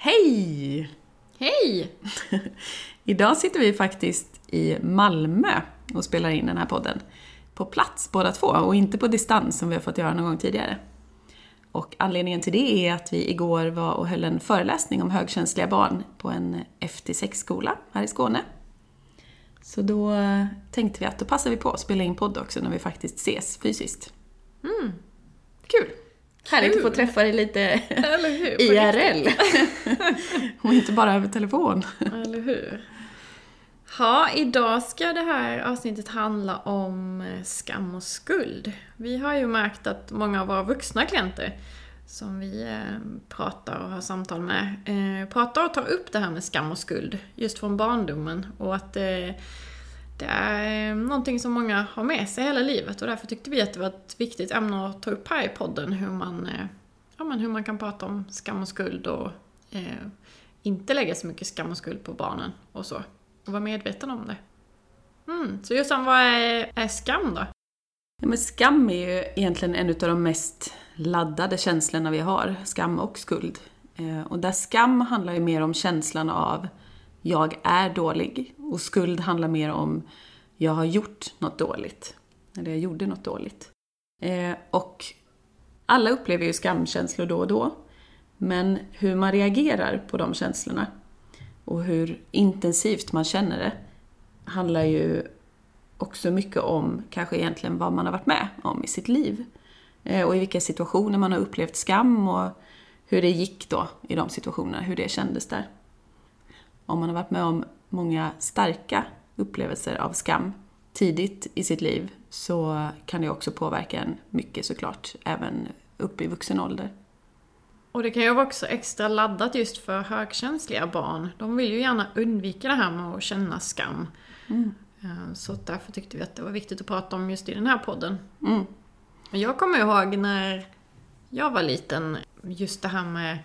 Hej! Hej! Idag sitter vi faktiskt i Malmö och spelar in den här podden. På plats båda två och inte på distans som vi har fått göra någon gång tidigare. Och anledningen till det är att vi igår var och höll en föreläsning om högkänsliga barn på en FT6-skola här i Skåne. Så då tänkte vi att då passar vi på att spela in podd också när vi faktiskt ses fysiskt. Kul! Härligt att få Kul. träffa dig lite IRL. och inte bara över telefon. Eller hur? Ja, idag ska det här avsnittet handla om eh, skam och skuld. Vi har ju märkt att många av våra vuxna klienter som vi eh, pratar och har samtal med, eh, pratar och tar upp det här med skam och skuld just från barndomen och att det är eh, någonting som många har med sig hela livet och därför tyckte vi att det var ett viktigt ämne att ta upp här i podden hur man, eh, ja, men hur man kan prata om skam och skuld och eh, inte lägga så mycket skam och skuld på barnen och så. Och vara medveten om det. Mm. Så Jossan, vad är, är skam då? Ja, men skam är ju egentligen en av de mest laddade känslorna vi har, skam och skuld. Eh, Och där skam handlar ju mer om känslan av jag är dålig och skuld handlar mer om jag har gjort något dåligt. Eller jag gjorde något dåligt. Eh, Och alla upplever ju skamkänslor då och då. Men hur man reagerar på de känslorna och hur intensivt man känner det handlar ju också mycket om kanske egentligen vad man har varit med om i sitt liv. Eh, Och i vilka situationer man har upplevt skam och hur det gick då i de situationerna, hur det kändes där. Om man har varit med om många starka upplevelser av skam tidigt i sitt liv så kan det också påverka en mycket såklart, även upp i vuxen ålder. Och det kan ju vara också extra laddat just för högkänsliga barn. De vill ju gärna undvika det här med att känna skam. Eh, Så därför tyckte vi att det var viktigt att prata om just i den här podden. Mm. Jag kommer ihåg när jag var liten, just det här med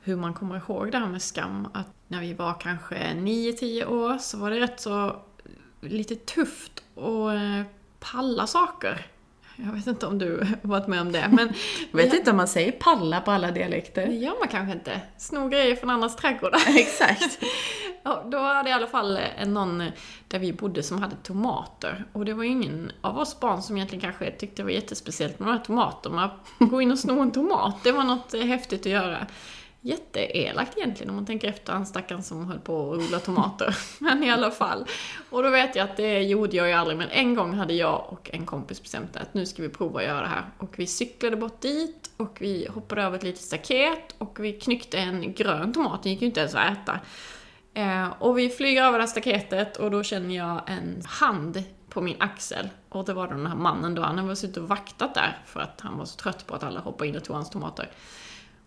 hur man kommer ihåg det här med skam. Att när vi var kanske 9-10 år så var det rätt så lite tufft att eh, palla saker. Jag vet inte om du varit med om det, men Jag vet inte om man säger palla på alla dialekter. det gör man kanske inte. Sno grejer från andras trädgårdar. Exakt. Ja, då hade jag i alla fall eh, någon där vi bodde som hade tomater. Och det var ju ingen av oss barn som egentligen kanske tyckte det var jättespeciellt med de här tomaterna. Gå in och sno en tomat, det var något eh, häftigt att göra. Jätteelakt egentligen om man tänker efter han stackaren som höll på att odla tomater. Men i alla fall. Och då vet jag att det gjorde jag ju aldrig, men en gång hade jag och en kompis bestämt att nu ska vi prova att göra det här. Och vi cyklade bort dit och vi hoppade över ett litet staket och vi knyckte en grön tomat, den gick ju inte ens att äta. Eh, och vi flyger över det här staketet och då känner jag en hand på min axel. Och det var den här mannen då, han hade suttit och vaktat där för att han var så trött på att alla hoppade in och tog hans tomater.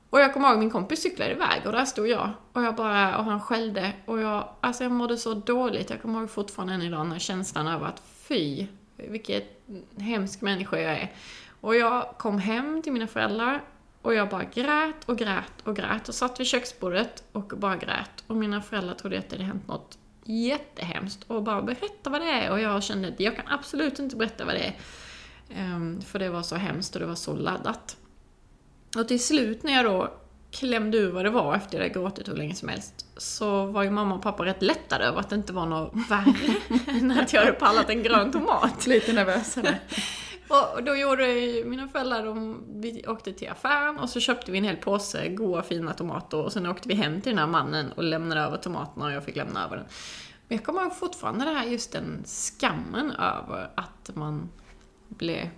Och jag kommer ihåg min kompis cyklade iväg och där stod jag. Och jag bara, och han skällde. Och jag, alltså jag mådde så dåligt. Jag kommer ihåg fortfarande än idag den här känslan över att fy, vilket hemsk människa jag är. Och jag kom hem till mina föräldrar och jag bara grät och grät och grät och satt vid köksbordet och bara grät. Och mina föräldrar trodde att det hade hänt något jättehemskt och bara berätta vad det är. Och jag kände att jag kan absolut inte berätta vad det är. Um, för det var så hemskt och det var så laddat. Och till slut när jag då klämde ur vad det var efter jag hade gråtit hur länge som helst så var ju mamma och pappa rätt lättade över att det inte var något värre än att jag hade pallat en grön tomat. Lite nervösare. Och då gjorde ju mina föräldrar, de, vi åkte till affären och så köpte vi en hel påse goda fina tomater och sen åkte vi hem till den här mannen och lämnade över tomaterna och jag fick lämna över den. Men jag kommer ihåg fortfarande det här, just den skammen över att man blev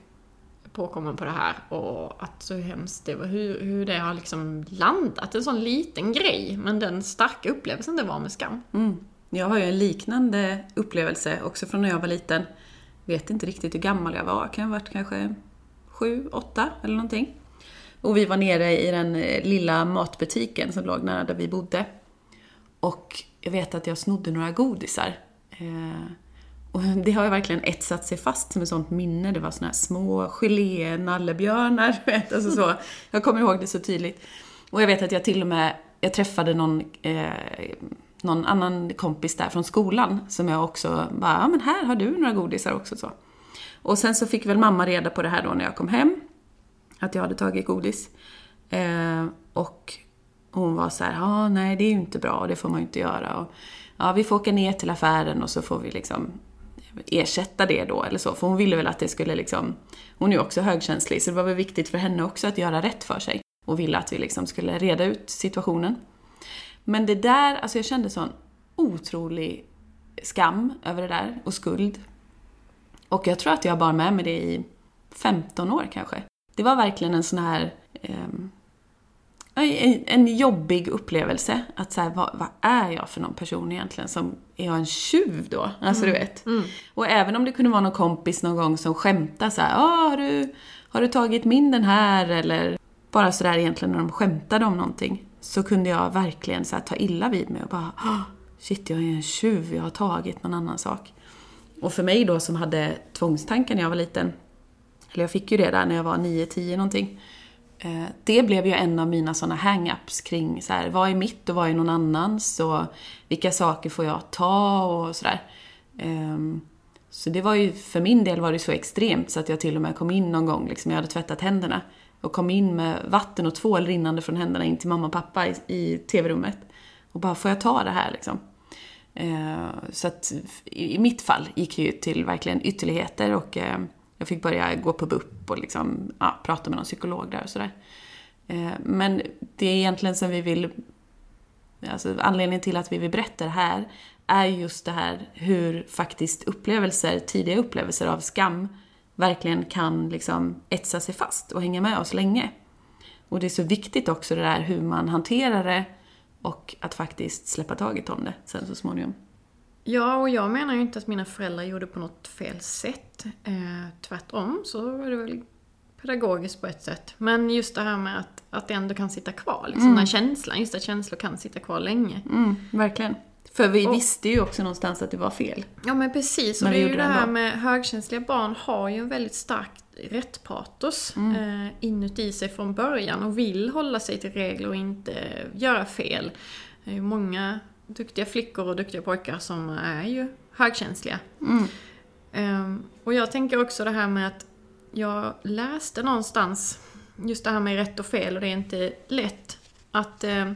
påkommen på det här och att så hemskt det var, hur, hur det har liksom landat. En sån liten grej, men den starka upplevelsen det var med skam. Mm. Jag har ju en liknande upplevelse också från när jag var liten. Vet inte riktigt hur gammal jag var, kan ha varit kanske sju, åtta eller någonting. Och vi var nere i den eh, lilla matbutiken som låg nära där vi bodde. Och jag vet att jag snodde några godisar. Eh, och det har ju verkligen etsat sig fast som ett sånt minne. Det var såna här små gelé-nallebjörnar. du vet, Alltså så. Jag kommer ihåg det så tydligt. Och jag vet att jag till och med jag träffade någon, eh, någon annan kompis där från skolan som jag också bara, ja men här har du några godisar också så. Och sen så fick väl mamma reda på det här då när jag kom hem, att jag hade tagit godis. Eh, och Och hon var så här, ja nej det är ju inte bra, det får man ju inte göra. Och, ja, vi får åka ner till affären och så får vi liksom ersätta det då eller så. För hon ville väl att det skulle liksom, hon är ju också högkänslig så det var väl viktigt för henne också att göra rätt för sig. Och ville att vi liksom skulle reda ut situationen. Men det där, alltså jag kände sån otrolig skam över det där och skuld. Och jag tror att jag bar med mig det i 15 år kanske. Det var verkligen en sån här eh, en jobbig upplevelse. Att så vad, vad, är jag för någon person egentligen? Som, är jag en tjuv då? Alltså mm. du vet. Mm. Och även om det kunde vara någon kompis någon gång som skämtade så här, har du, har du tagit min den här? Eller bara sådär egentligen när de skämtade om någonting. Så kunde jag verkligen så ta illa vid mig och bara, shit jag är en tjuv, jag har tagit någon annan sak. Och för mig då som hade tvångstankar när jag var liten, eller jag fick ju det där när jag var 9-10 någonting. Eh, det blev ju en av mina sådana hang-ups kring så här, vad är mitt och vad är någon annans och vilka saker får jag ta och sådär. Ehm, så det var ju, för min del var det så extremt så att jag till och med kom in någon gång, liksom, jag hade tvättat händerna och kom in med vatten och tvål rinnande från händerna in till mamma och pappa i, i tv-rummet. Och bara, får jag ta det här liksom? Eh, så att i mitt fall gick det ju till verkligen ytterligheter och ehm, jag fick börja gå på BUP och liksom, ja, prata med någon psykolog där och sådär. Eh, men det är egentligen som vi vill, alltså anledningen till att vi vill berätta det här är just det här hur faktiskt upplevelser, tidiga upplevelser av skam verkligen kan liksom etsa sig fast och hänga med oss länge. Och det är så viktigt också det där hur man hanterar det och att faktiskt släppa taget om det sen så småningom. Ja, och jag menar ju inte att mina föräldrar gjorde på något fel sätt. Eh, tvärtom så var det väl pedagogiskt på ett sätt. Men just det här med att, att det ändå kan sitta kvar, liksom, mm. den här känslan, just att känslor kan sitta kvar länge. Mm, verkligen. För vi och, visste ju också någonstans att det var fel. Ja men precis, och det är ju det här med högkänsliga barn har ju en väldigt stark rättpatos mm. eh, inuti sig från början och vill hålla sig till regler och inte göra fel. Det är ju många duktiga flickor och duktiga pojkar som är ju högkänsliga. Mm. Um, och jag tänker också det här med att jag läste någonstans, just det här med rätt och fel och det är inte lätt, att eh,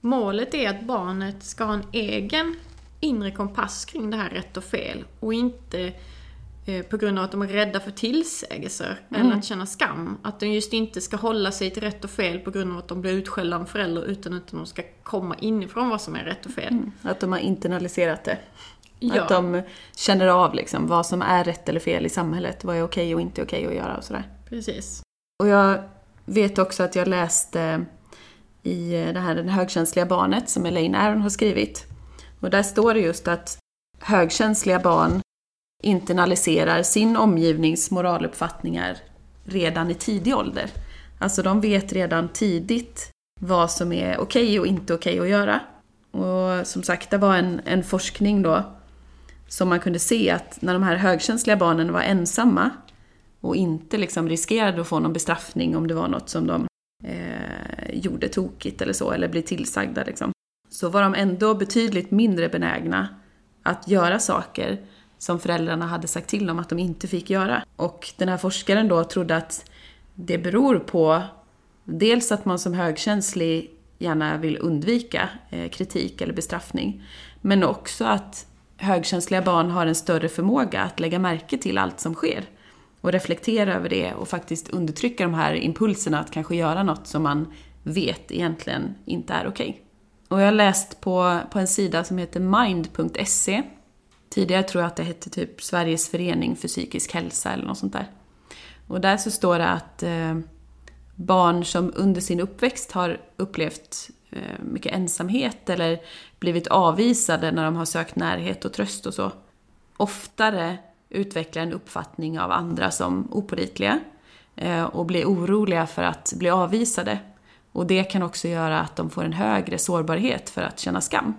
målet är att barnet ska ha en egen inre kompass kring det här rätt och fel och inte på grund av att de är rädda för tillsägelser mm. eller att känna skam. Att de just inte ska hålla sig till rätt och fel på grund av att de blir utskällda av förälder utan att de ska komma inifrån vad som är rätt och fel. Mm. Att de har internaliserat det. Ja. Att de känner av liksom vad som är rätt eller fel i samhället. Vad är okej och inte okej att göra och sådär. Precis. Och jag vet också att jag läste i det här Det högkänsliga barnet som Elaine Aron har skrivit. Och där står det just att högkänsliga barn internaliserar sin omgivnings moraluppfattningar redan i tidig ålder. Alltså de vet redan tidigt vad som är okej okay och inte okej okay att göra. Och som sagt, det var en, en forskning då som man kunde se att när de här högkänsliga barnen var ensamma och inte liksom riskerade att få någon bestraffning om det var något som de eh, gjorde tokigt eller så, eller blev tillsagda liksom, så var de ändå betydligt mindre benägna att göra saker som föräldrarna hade sagt till dem att de inte fick göra. Och den här forskaren då trodde att det beror på dels att man som högkänslig gärna vill undvika eh, kritik eller bestraffning, men också att högkänsliga barn har en större förmåga att lägga märke till allt som sker och reflektera över det och faktiskt undertrycka de här impulserna att kanske göra något som man vet egentligen inte är okej. Okay. Och jag har läst på, på en sida som heter mind.se Tidigare tror jag att det hette typ Sveriges förening för psykisk hälsa eller något sånt där. Och där så står det att eh, barn som under sin uppväxt har upplevt eh, mycket ensamhet eller blivit avvisade när de har sökt närhet och tröst och så, oftare utvecklar en uppfattning av andra som opolitliga eh, och blir oroliga för att bli avvisade. Och det kan också göra att de får en högre sårbarhet för att känna skam.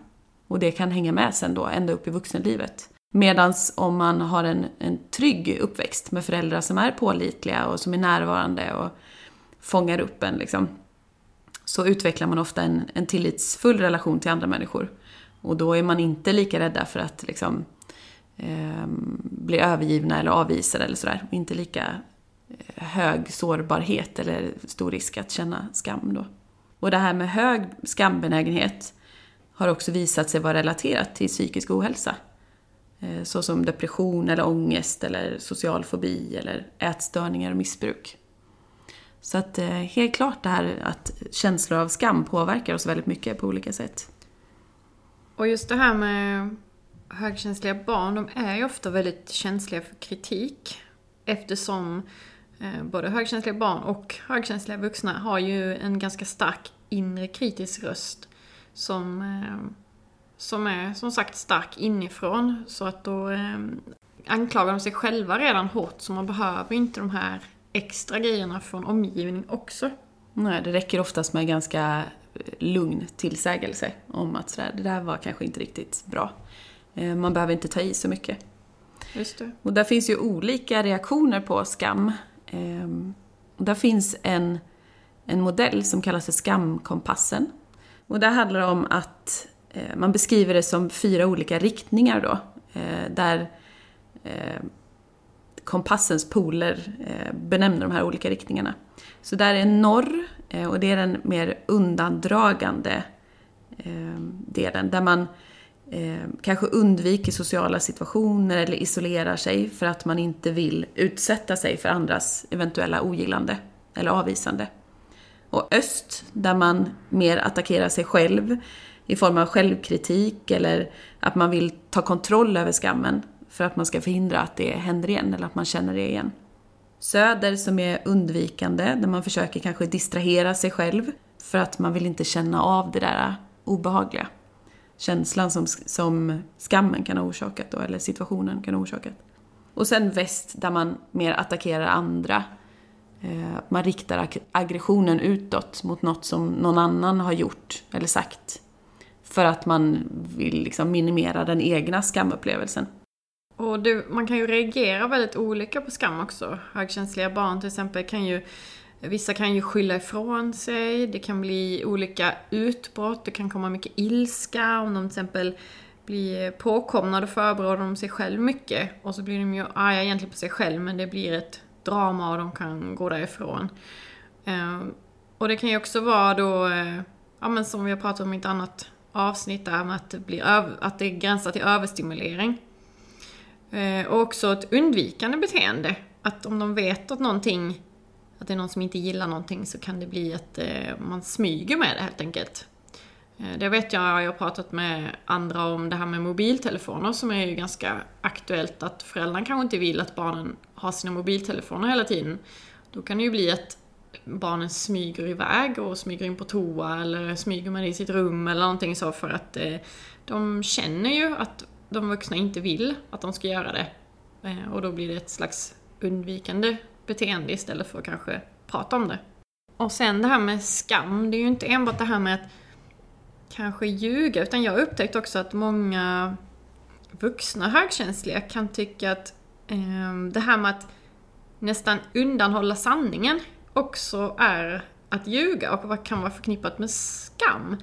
Och det kan hänga med sen då, ända upp i vuxenlivet. Medan om man har en, en trygg uppväxt med föräldrar som är pålitliga och som är närvarande och fångar upp en liksom, så utvecklar man ofta en, en tillitsfull relation till andra människor. Och då är man inte lika rädda för att liksom, eh, bli övergivna eller avvisade eller sådär. Inte lika eh, hög sårbarhet eller stor risk att känna skam då. Och det här med hög skambenägenhet har också visat sig vara relaterat till psykisk ohälsa. Eh, såsom depression eller ångest eller social fobi eller ätstörningar och missbruk. Så att eh, helt klart det här att känslor av skam påverkar oss väldigt mycket på olika sätt. Och just det här med högkänsliga barn, de är ju ofta väldigt känsliga för kritik. Eftersom eh, både högkänsliga barn och högkänsliga vuxna har ju en ganska stark inre kritisk röst som, eh, som är som sagt stark inifrån. Så att då eh, anklagar de sig själva redan hårt så man behöver inte de här extra grejerna från omgivning också. Nej, det räcker oftast med ganska lugn tillsägelse om att sådär, det där var kanske inte riktigt bra. Eh, man behöver inte ta i så mycket. Just det. Och där finns ju olika reaktioner på skam. Och där finns en, en modell som kallas för skamkompassen. Och där handlar det om att eh, man beskriver det som fyra olika riktningar då. Eh, där eh, kompassens poler eh, benämner de här olika riktningarna. Så där är norr, eh, och det är den mer undandragande delen, där man eh, kanske undviker sociala situationer eller isolerar sig för att man inte vill utsätta sig för andras eventuella ogillande eller avvisande. Och öst, där man mer attackerar sig själv i form av självkritik eller att man vill ta kontroll över skammen för att man ska förhindra att det händer igen eller att man känner det igen. Söder som är undvikande, där man försöker kanske distrahera sig själv för att man vill inte känna av det där obehagliga känslan som, som skammen kan ha orsakat då, eller situationen kan ha orsakat. Och sen väst där man mer attackerar andra. Eh, man riktar aggressionen utåt mot något som någon annan har gjort eller sagt. För att man vill liksom minimera den egna skamupplevelsen. Och du, man kan ju reagera väldigt olika på skam också. Högkänsliga barn till exempel kan ju Vissa kan ju skylla ifrån sig, det kan bli olika utbrott, det kan komma mycket ilska om de till exempel blir påkomna, då förbereder de sig själv mycket. Och så blir de ju arga egentligen på sig själv, men det blir ett drama och de kan gå därifrån. Eh, och det kan ju också vara då, eh, ja men som vi har pratat om i ett annat avsnitt där, med att det, blir att det gränsar till överstimulering. Eh, och också ett undvikande beteende. Att om de vet att någonting att det är någon som inte gillar någonting så kan det bli att eh, man smyger med det helt enkelt. Eh, det vet jag, jag har pratat med andra om det här med mobiltelefoner som är ju ganska aktuellt att föräldrarna kanske inte vill att barnen har sina mobiltelefoner hela tiden. Då kan det ju bli att barnen smyger iväg och smyger in på toa eller smyger med det i sitt rum eller någonting så för att eh, de känner ju att de vuxna inte vill att de ska göra det. Eh, och då blir det ett slags undvikande beteende istället för att kanske prata om det. Och sen det här med skam, det är ju inte enbart det här med att kanske ljuga, utan jag har upptäckt också att många vuxna högkänsliga kan tycka att eh, det här med att nästan undanhålla sanningen också är att ljuga och vad kan vara förknippat med skam.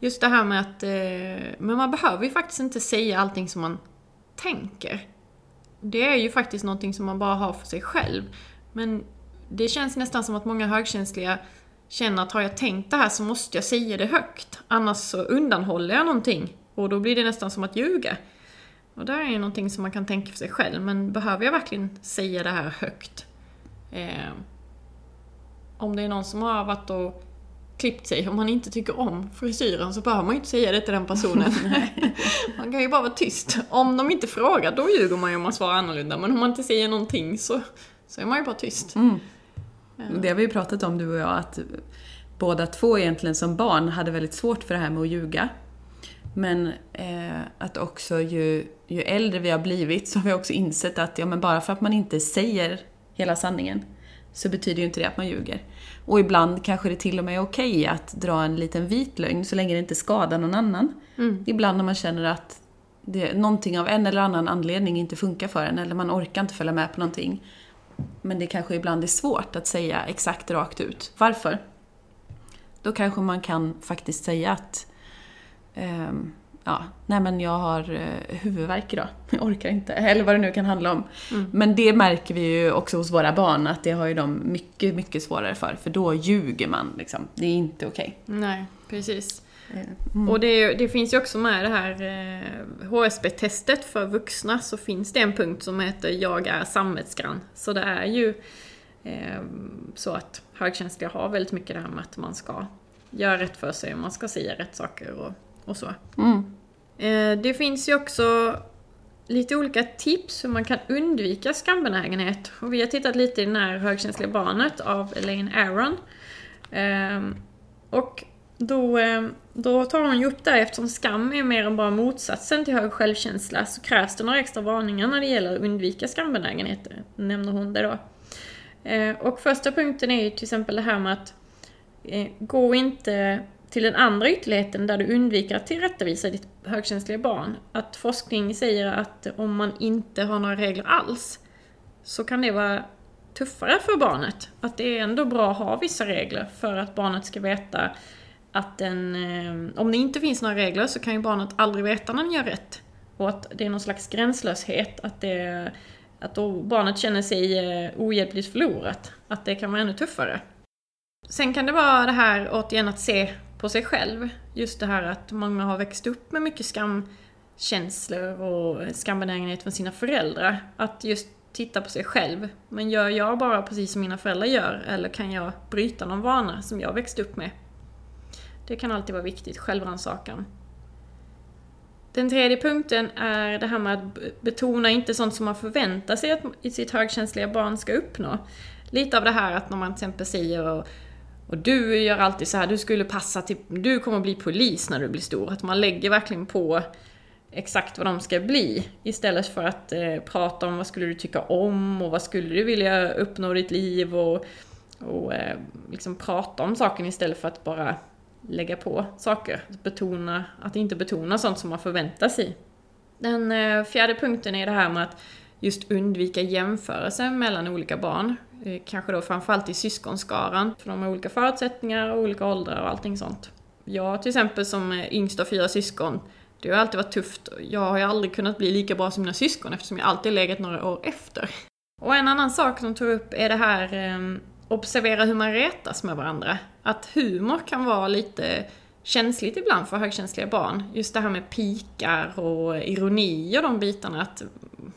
Just det här med att, eh, men man behöver ju faktiskt inte säga allting som man tänker. Det är ju faktiskt någonting som man bara har för sig själv. Men det känns nästan som att många högkänsliga känner att har jag tänkt det här så måste jag säga det högt. Annars så undanhåller jag någonting. Och då blir det nästan som att ljuga. Och det är ju någonting som man kan tänka för sig själv. Men behöver jag verkligen säga det här högt? Eh, om det är någon som har varit och klippt sig, om man inte tycker om frisyren så behöver man ju inte säga det till den personen. man kan ju bara vara tyst. Om de inte frågar, då ljuger man ju om man svarar annorlunda. Men om man inte säger någonting så så är man ju bara tyst. Mm. Det har vi ju pratat om du och jag, att båda två egentligen som barn hade väldigt svårt för det här med att ljuga. Men eh, att också ju, ju äldre vi har blivit så har vi också insett att ja, men bara för att man inte säger hela sanningen så betyder ju inte det att man ljuger. Och ibland kanske det till och med är okej okay att dra en liten vit lögn så länge det inte skadar någon annan. Mm. Ibland när man känner att det, någonting av en eller annan anledning inte funkar för en eller man orkar inte följa med på någonting men det kanske ibland är svårt att säga exakt rakt ut varför. Då kanske man kan faktiskt säga att eh, ja, nej men jag har eh, huvudvärk idag, jag orkar inte, eller vad det nu kan handla om. Mm. Men det märker vi ju också hos våra barn, att det har ju de mycket, mycket svårare för, för då ljuger man liksom. Det är inte okej. Okay. Nej, precis. Mm. Och det, det, finns ju också med det här eh, HSB-testet för vuxna, så finns det en punkt som heter Jag är samvetsgrann. Så det är ju eh, så att högkänsliga har väldigt mycket det här med att man ska göra rätt för sig och man ska säga rätt saker och, och så. Mm. Eh, det finns ju också lite olika tips hur man kan undvika skambenägenhet. Och vi har tittat lite i det här högkänsliga barnet av Elaine Aron. Eh, och då, eh, då tar hon ju upp det eftersom skam är mer än bara motsatsen till hög självkänsla, så krävs det några extra varningar när det gäller att undvika skambenägenheter, nämner hon det då. Eh, och första punkten är ju till exempel det här med att eh, gå inte till den andra ytterligheten där du undviker att tillrättavisa ditt högkänsliga barn. Att forskning säger att om man inte har några regler alls så kan det vara tuffare för barnet. Att det är ändå bra att ha vissa regler för att barnet ska veta att den, eh, om det inte finns några regler så kan ju barnet aldrig veta när den gör rätt. Och att det är någon slags gränslöshet, att, det, att då barnet känner sig eh, ohjälpligt förlorat. Att det kan vara ännu tuffare. Sen kan det vara det här återigen att se på sig själv. Just det här att många har växt upp med mycket skamkänslor och skambenägenhet från sina föräldrar. Att just titta på sig själv. Men gör jag bara precis som mina föräldrar gör? Eller kan jag bryta någon vana som jag växt upp med? Det kan alltid vara viktigt, självrannsakan. Den tredje punkten är det här med att betona inte sånt som man förväntar sig att sitt högkänsliga barn ska uppnå. Lite av det här att när man till exempel säger och, och du gör alltid så här, du skulle passa till, du kommer bli polis när du blir stor. Att man lägger verkligen på exakt vad de ska bli. Istället för att eh, prata om vad skulle du tycka om och vad skulle du vilja uppnå i ditt liv och, och eh, liksom prata om saken istället för att bara lägga på saker. Betona, att inte betona sånt som man förväntar sig. Den eh, fjärde punkten är det här med att just undvika jämförelser mellan olika barn. Eh, kanske då framförallt i syskonskaran, för de har olika förutsättningar och olika åldrar och allting sånt. Jag till exempel som eh, yngst av fyra syskon, det har alltid varit tufft. Jag har ju aldrig kunnat bli lika bra som mina syskon eftersom jag alltid legat några år efter. Och en annan sak som tog upp är det här ehm, observera hur man retas med varandra. Att humor kan vara lite känsligt ibland för högkänsliga barn. Just det här med pikar och ironi och de bitarna. Att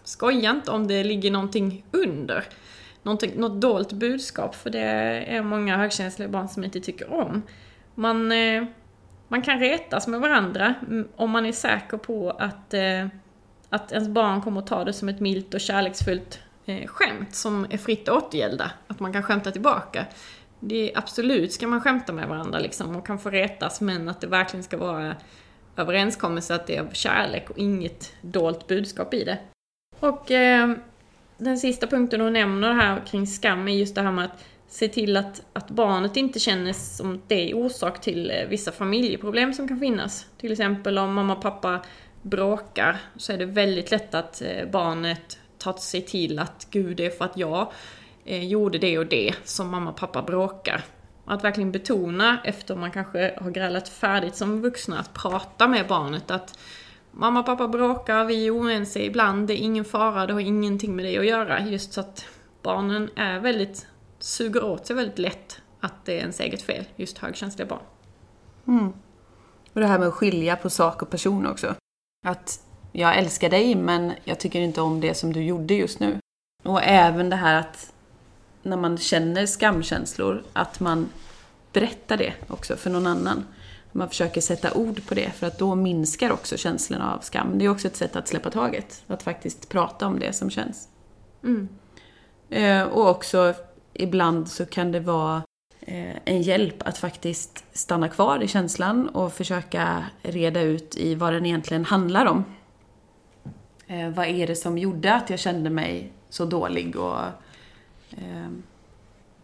skoja inte om det ligger någonting under. Någonting, något dolt budskap, för det är många högkänsliga barn som inte tycker om. Man, eh, man kan retas med varandra om man är säker på att, eh, att ens barn kommer att ta det som ett milt och kärleksfullt eh, skämt som är fritt återgälda. Att man kan skämta tillbaka. Det är absolut ska man skämta med varandra liksom och kan få retas men att det verkligen ska vara överenskommelse att det är av kärlek och inget dolt budskap i det. Och eh, den sista punkten hon nämner här kring skam är just det här med att se till att, att barnet inte känner som det är orsak till eh, vissa familjeproblem som kan finnas. Till exempel om mamma och pappa bråkar så är det väldigt lätt att eh, barnet tagit sig till att gud, det är för att jag eh, gjorde det och det som mamma och pappa bråkar. Att verkligen betona, efter man kanske har grälat färdigt som vuxna, att prata med barnet att mamma och pappa bråkar, vi är oense ibland, det är ingen fara, det har ingenting med det att göra. Just så att barnen är väldigt, suger åt sig väldigt lätt att det är ens eget fel, just högkänsliga barn. Mm. Och det här med att skilja på sak och person också. Att jag älskar dig men jag tycker inte om det som du gjorde just nu. Och även det här att när man känner skamkänslor, att man berättar det också för någon annan. Man försöker sätta ord på det för att då minskar också känslorna av skam. Det är också ett sätt att släppa taget, att faktiskt prata om det som känns. Mm. Eh, och också ibland så kan det vara eh, en hjälp att faktiskt stanna kvar i känslan och försöka reda ut i vad den egentligen handlar om. Eh, vad är det som gjorde att jag kände mig så dålig och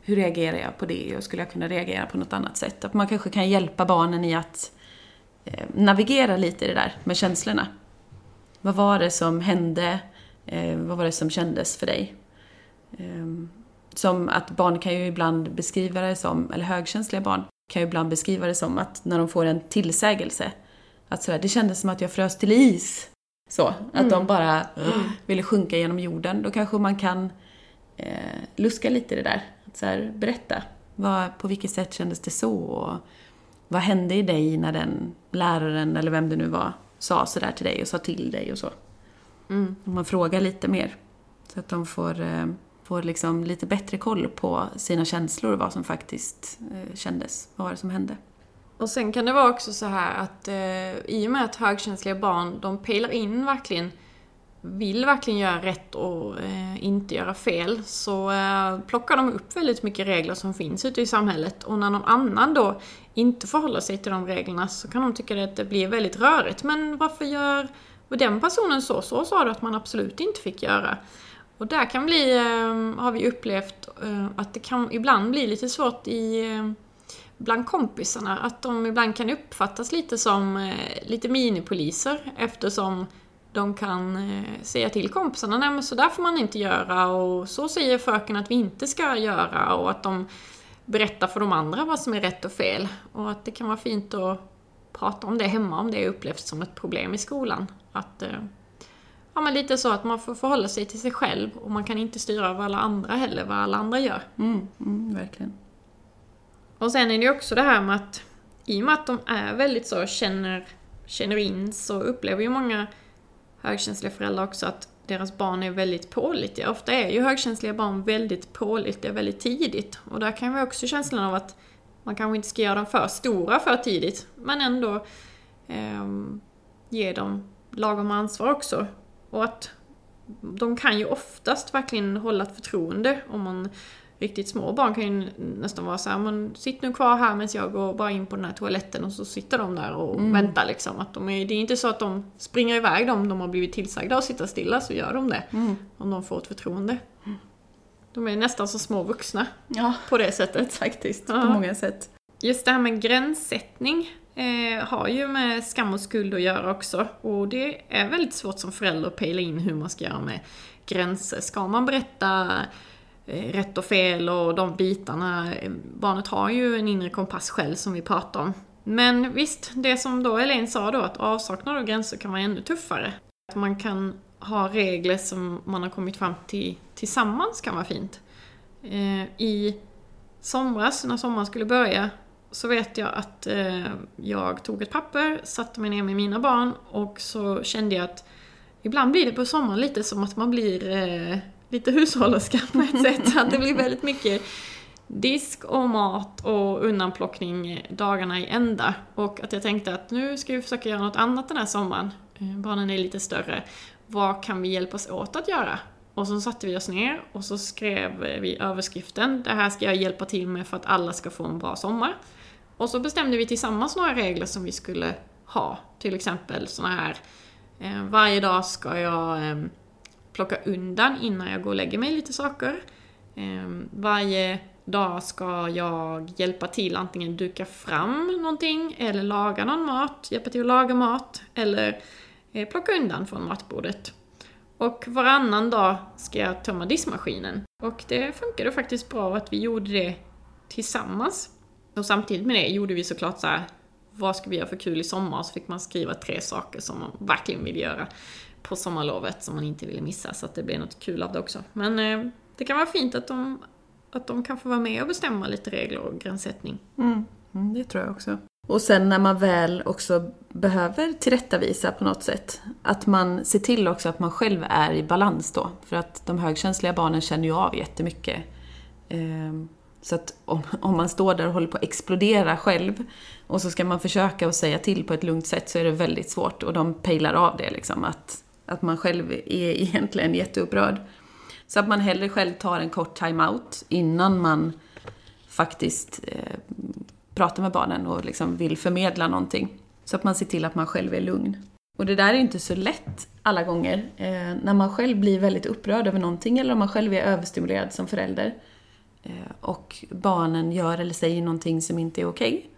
hur reagerar jag på det och skulle jag kunna reagera på något annat sätt? Att man kanske kan hjälpa barnen i att eh, navigera lite i det där med känslorna. Vad var det som hände? Eh, vad var det som kändes för dig? Ehm, som att barn kan ju ibland beskriva det som, eller högkänsliga barn kan ju ibland beskriva det som att när de får en tillsägelse Att sådär, det kändes som att jag frös till is. Så, att Mm. de bara ville sjunka genom jorden. Då kanske man kan eh, luska lite i det där. Att så här, berätta, vad, på vilket sätt kändes det så? Och vad hände i dig när den läraren, eller vem det nu var, sa sådär till dig och sa till dig och så. Mm. Man frågar lite mer. Så att de får, eh, får liksom lite bättre koll på sina känslor och vad som faktiskt eh, kändes. Vad var det som hände? Och sen kan det vara också så här att eh, i och med att högkänsliga barn, de pejlar in verkligen, vill verkligen göra rätt och eh, inte göra fel, så eh, plockar de upp väldigt mycket regler som finns ute i samhället. Och när någon annan då inte förhåller sig till de reglerna så kan de tycka att det blir väldigt rörigt. Men varför gör den personen så? Så sa du att man absolut inte fick göra. Och där kan bli, eh, har vi upplevt eh, att det kan ibland bli lite svårt i eh, bland kompisarna, att de ibland kan uppfattas lite som eh, lite minipoliser eftersom de kan eh, säga till kompisarna, nej men så där får man inte göra och så säger fröken att vi inte ska göra och att de berättar för de andra vad som är rätt och fel. Och att det kan vara fint att prata om det hemma om det upplevs som ett problem i skolan. Att, eh, ja men lite så att man får förhålla sig till sig själv och man kan inte styra vad alla andra heller, vad alla andra gör. Mm, mm, verkligen. Och sen är det ju också det här med att i och med att de är väldigt så, känner, känner in, så upplever ju många högkänsliga föräldrar också att deras barn är väldigt pålitliga. Ofta är ju högkänsliga barn väldigt pålitliga väldigt tidigt. Och där kan vi också känslan av att man kanske inte ska göra dem för stora för tidigt, men ändå eh, ge dem lagom ansvar också. Och att de kan ju oftast verkligen hålla ett förtroende om man Riktigt små barn kan ju nästan vara så här, men sitt nu kvar här medan jag går bara in på den här toaletten och så sitter de där och väntar liksom. Att de är, det är inte så att de springer iväg om de har blivit tillsagda att sitta stilla så gör de det. Mm. Om de får ett förtroende. De är nästan som små vuxna Ja, på det sättet. faktiskt. Ja. På många sätt. Just det här med gränssättning eh, har ju med skam och skuld att göra också. Och det är väldigt svårt som förälder att pejla in hur man ska göra med gränser. Ska man berätta Eh, rätt och fel och de bitarna? Eh, barnet har ju en inre kompass själv som vi pratar om. Men visst, det som då Elaine sa då, att avsaknad av gränser kan vara ännu tuffare. Att man kan ha regler som man har kommit fram till tillsammans kan vara fint. Eh, I somras, när sommaren skulle börja, så vet jag att jag tog ett papper, satte mig ner med mina barn och så kände jag att ibland blir det på sommaren lite som att man blir lite hushållerska på ett sätt. Att det blir väldigt mycket disk och mat och undanplockning dagarna i ända. Och att jag tänkte att nu ska vi försöka göra något annat den här sommaren. Eh, Barnen är lite större. Vad kan vi hjälpas åt att göra? Och så satte vi oss ner och så skrev vi överskriften. Det här ska jag hjälpa till med för att alla ska få en bra sommar. Och så bestämde vi tillsammans några regler som vi skulle ha. Till exempel såna här, eh, varje dag ska jag eh, plocka undan innan jag går och lägger mig lite saker. Eh, varje dag ska jag hjälpa till antingen duka fram någonting eller laga någon mat, hjälpa till att laga mat eller eh, plocka undan från matbordet. Och varannan dag ska jag tömma diskmaskinen. Och det funkade faktiskt bra att vi gjorde det tillsammans. Och samtidigt med det gjorde vi såklart så här, vad ska vi göra för kul i sommar? Så fick man skriva tre saker som man verkligen vill göra på sommarlovet som man inte ville missa, så att det blev något kul av det också. Men eh, det kan vara fint att de, att de kan få vara med och bestämma lite regler och gränssättning. Mm. Mm, det tror jag också. Och sen när man väl också behöver tillrättavisa på något sätt, att man ser till också att man själv är i balans då. För att de högkänsliga barnen känner ju av jättemycket. Eh, så att om, om man står där och håller på att explodera själv och så ska man försöka att säga till på ett lugnt sätt så är det väldigt svårt och de pejlar av det liksom. Att, att man själv är egentligen jätteupprörd. Så att man hellre själv tar en kort time-out innan man faktiskt eh, pratar med barnen och liksom vill förmedla någonting. Så att man ser till att man själv är lugn. Och det där är inte så lätt alla gånger. Eh, när man själv blir väldigt upprörd över någonting eller om man själv är överstimulerad som förälder eh, och barnen gör eller säger någonting som inte är okej.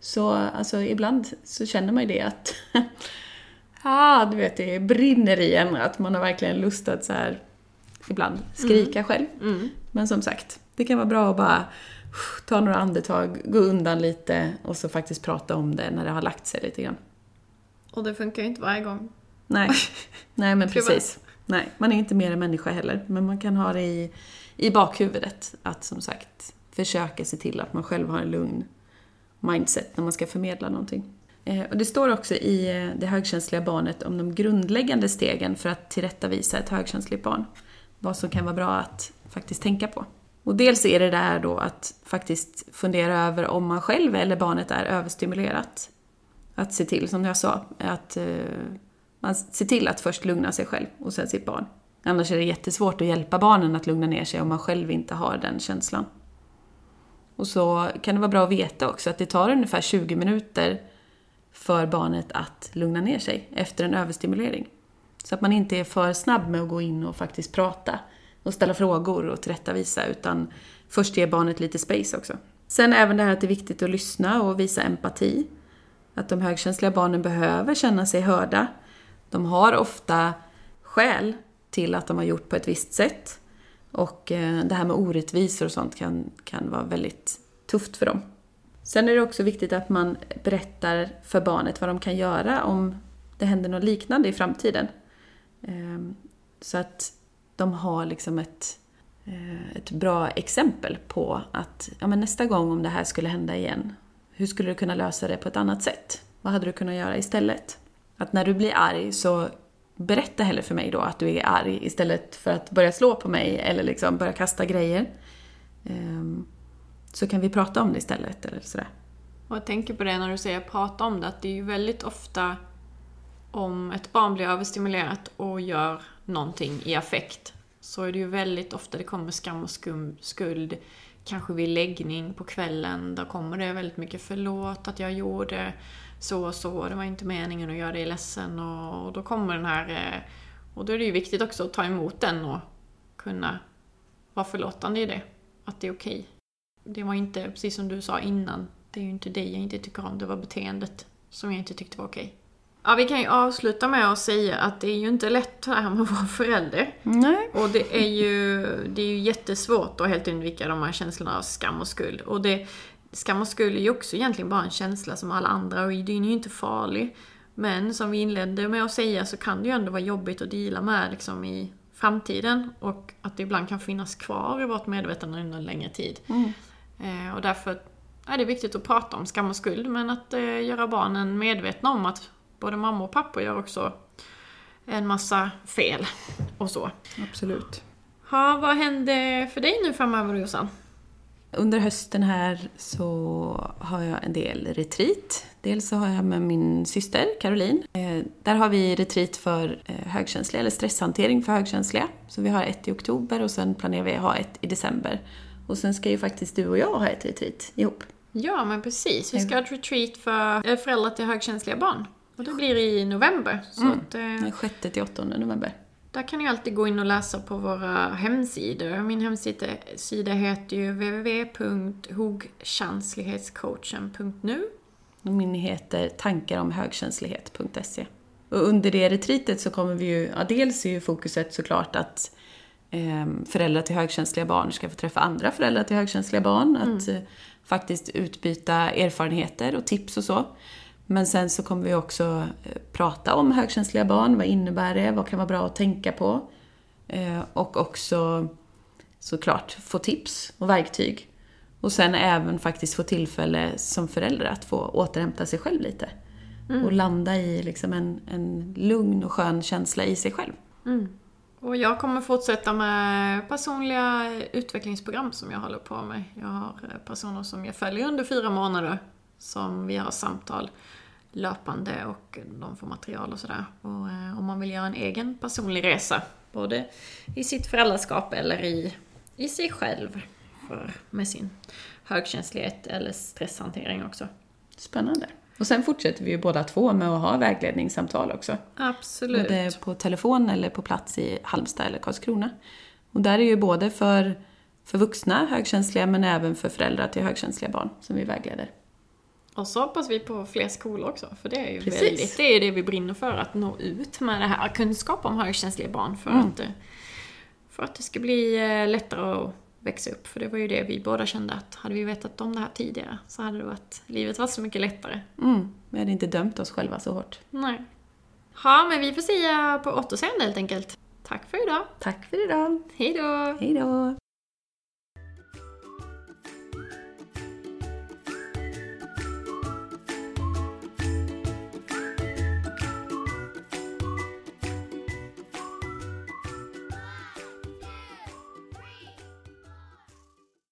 Så alltså, ibland så känner man ju det att ah, du vet, det brinner i en, att man har verkligen lust att så här, ibland skrika själv. Mm. Men som sagt, det kan vara bra att bara ta några andetag, gå undan lite och så faktiskt prata om det när det har lagt sig lite grann. Och det funkar ju inte varje gång. Nej, Nej men precis. Nej, man är inte mer än människa heller. Men man kan ha det i, i bakhuvudet. Att som sagt försöka se till att man själv har en lugn mindset när man ska förmedla någonting. Eh, och det står också i eh, det högkänsliga barnet om de grundläggande stegen för att tillrättavisa ett högkänsligt barn. Vad som kan vara bra att faktiskt tänka på. Och dels är det där då att faktiskt fundera över om man själv eller barnet är överstimulerat. Att se till, som jag sa, att eh, man ser till att först lugna sig själv och sen sitt barn. Annars är det jättesvårt att hjälpa barnen att lugna ner sig om man själv inte har den känslan. Och så kan det vara bra att veta också att det tar ungefär 20 minuter för barnet att lugna ner sig efter en överstimulering. Så att man inte är för snabb med att gå in och faktiskt prata och ställa frågor och tillrättavisa utan först ge barnet lite space också. Sen även det här att det är viktigt att lyssna och visa empati. Att de högkänsliga barnen behöver känna sig hörda. De har ofta skäl till att de har gjort på ett visst sätt. Och eh, det här med orättvisor och sånt kan, kan vara väldigt tufft för dem. Sen är det också viktigt att man berättar för barnet vad de kan göra om det händer något liknande i framtiden. Ehm, så att de har liksom ett, eh, ett bra exempel på att ja, men nästa gång om det här skulle hända igen, hur skulle du kunna lösa det på ett annat sätt? Vad hade du kunnat göra istället? Att när du blir arg så berätta hellre för mig då att du är arg istället för att börja slå på mig eller liksom börja kasta grejer. Ehm, så kan vi prata om det istället eller sådär. Och jag tänker på det när du säger prata om det, att det är ju väldigt ofta om ett barn blir överstimulerat och gör någonting i affekt så är det ju väldigt ofta det kommer skam och skum, skuld. Kanske vid läggning på kvällen, då kommer det väldigt mycket förlåt att jag gjorde så och så, det var inte meningen att göra dig ledsen och, och då kommer den här... eh, Och då är det ju viktigt också att ta emot den och kunna vara förlåtande i det. Att det är okej. Det var inte, precis som du sa innan, det är ju inte dig jag inte tycker om, det var beteendet som jag inte tyckte var okej. Ja, vi kan ju avsluta med att säga att det är ju inte lätt det här med att vara förälder. Nej. Och det är ju, det är ju jättesvårt att helt undvika de här känslorna av skam och skuld. Och det, skam och skuld är ju också egentligen bara en känsla som alla andra och den är ju inte farlig. Men som vi inledde med att säga så kan det ju ändå vara jobbigt att dela med liksom i framtiden. Och att det ibland kan finnas kvar i vårt medvetande under en längre tid. Mm. Eh, och därför är det viktigt att prata om skam och skuld, men att eh, göra barnen medvetna om att både mamma och pappa gör också en massa fel och så. Absolut. Ha, vad händer för dig nu framöver Jossan? Under hösten här så har jag en del retreat. Dels så har jag med min syster Caroline. Eh, där har vi retreat för eh, högkänsliga, eller stresshantering för högkänsliga. Så vi har ett i oktober och sen planerar vi att ha ett i december. Och sen ska ju faktiskt du och jag ha ett retreat ihop. Ja, men precis. Vi ska ha ett retreat för eh, föräldrar till högkänsliga barn. Och det blir i november. Så Mm. att, eh, Den 6 till 8 november. Där kan ni alltid gå in och läsa på våra hemsidor. Min hemsida sida heter ju www.hogkänslighetscoachen.nu Och min heter tankaromhögkänslighet.se. Och under det retreatet så kommer vi ju, ja dels är ju fokuset såklart att eh, föräldrar till högkänsliga barn ska få träffa andra föräldrar till högkänsliga barn. Att eh, faktiskt utbyta erfarenheter och tips och så. Men sen så kommer vi också eh, prata om högkänsliga barn. Vad innebär det? Vad kan vara bra att tänka på? Eh, och också såklart få tips och verktyg. Och sen även faktiskt få tillfälle som förälder att få återhämta sig själv lite. Och landa i liksom en, en lugn och skön känsla i sig själv. Och jag kommer fortsätta med personliga utvecklingsprogram som jag håller på med. Jag har eh, personer som jag följer under fyra månader som vi har samtal löpande och de får material och sådär. Och eh, om man vill göra en egen personlig resa, både i sitt föräldraskap eller i, i sig själv för, med sin högkänslighet eller stresshantering också. Spännande. Och sen fortsätter vi ju båda två med att ha vägledningssamtal också. Absolut. Både på telefon eller på plats i Halmstad eller Karlskrona. Och där är ju både för, för vuxna högkänsliga men även för föräldrar till högkänsliga barn som vi vägleder. Och så hoppas vi på fler skolor också, för det är ju Precis. väldigt, det är det vi brinner för, att nå ut med det här kunskap om högkänsliga barn för, Mm. att, för att det ska bli eh, lättare att växa upp. För det var ju det vi båda kände att hade vi vetat om det här tidigare så hade det varit, livet varit så mycket lättare. Mm, vi hade inte dömt oss själva så hårt. Nej. Ja, men vi får säga på återseende helt enkelt. Tack för idag. Tack för idag. Hej då! Hej då!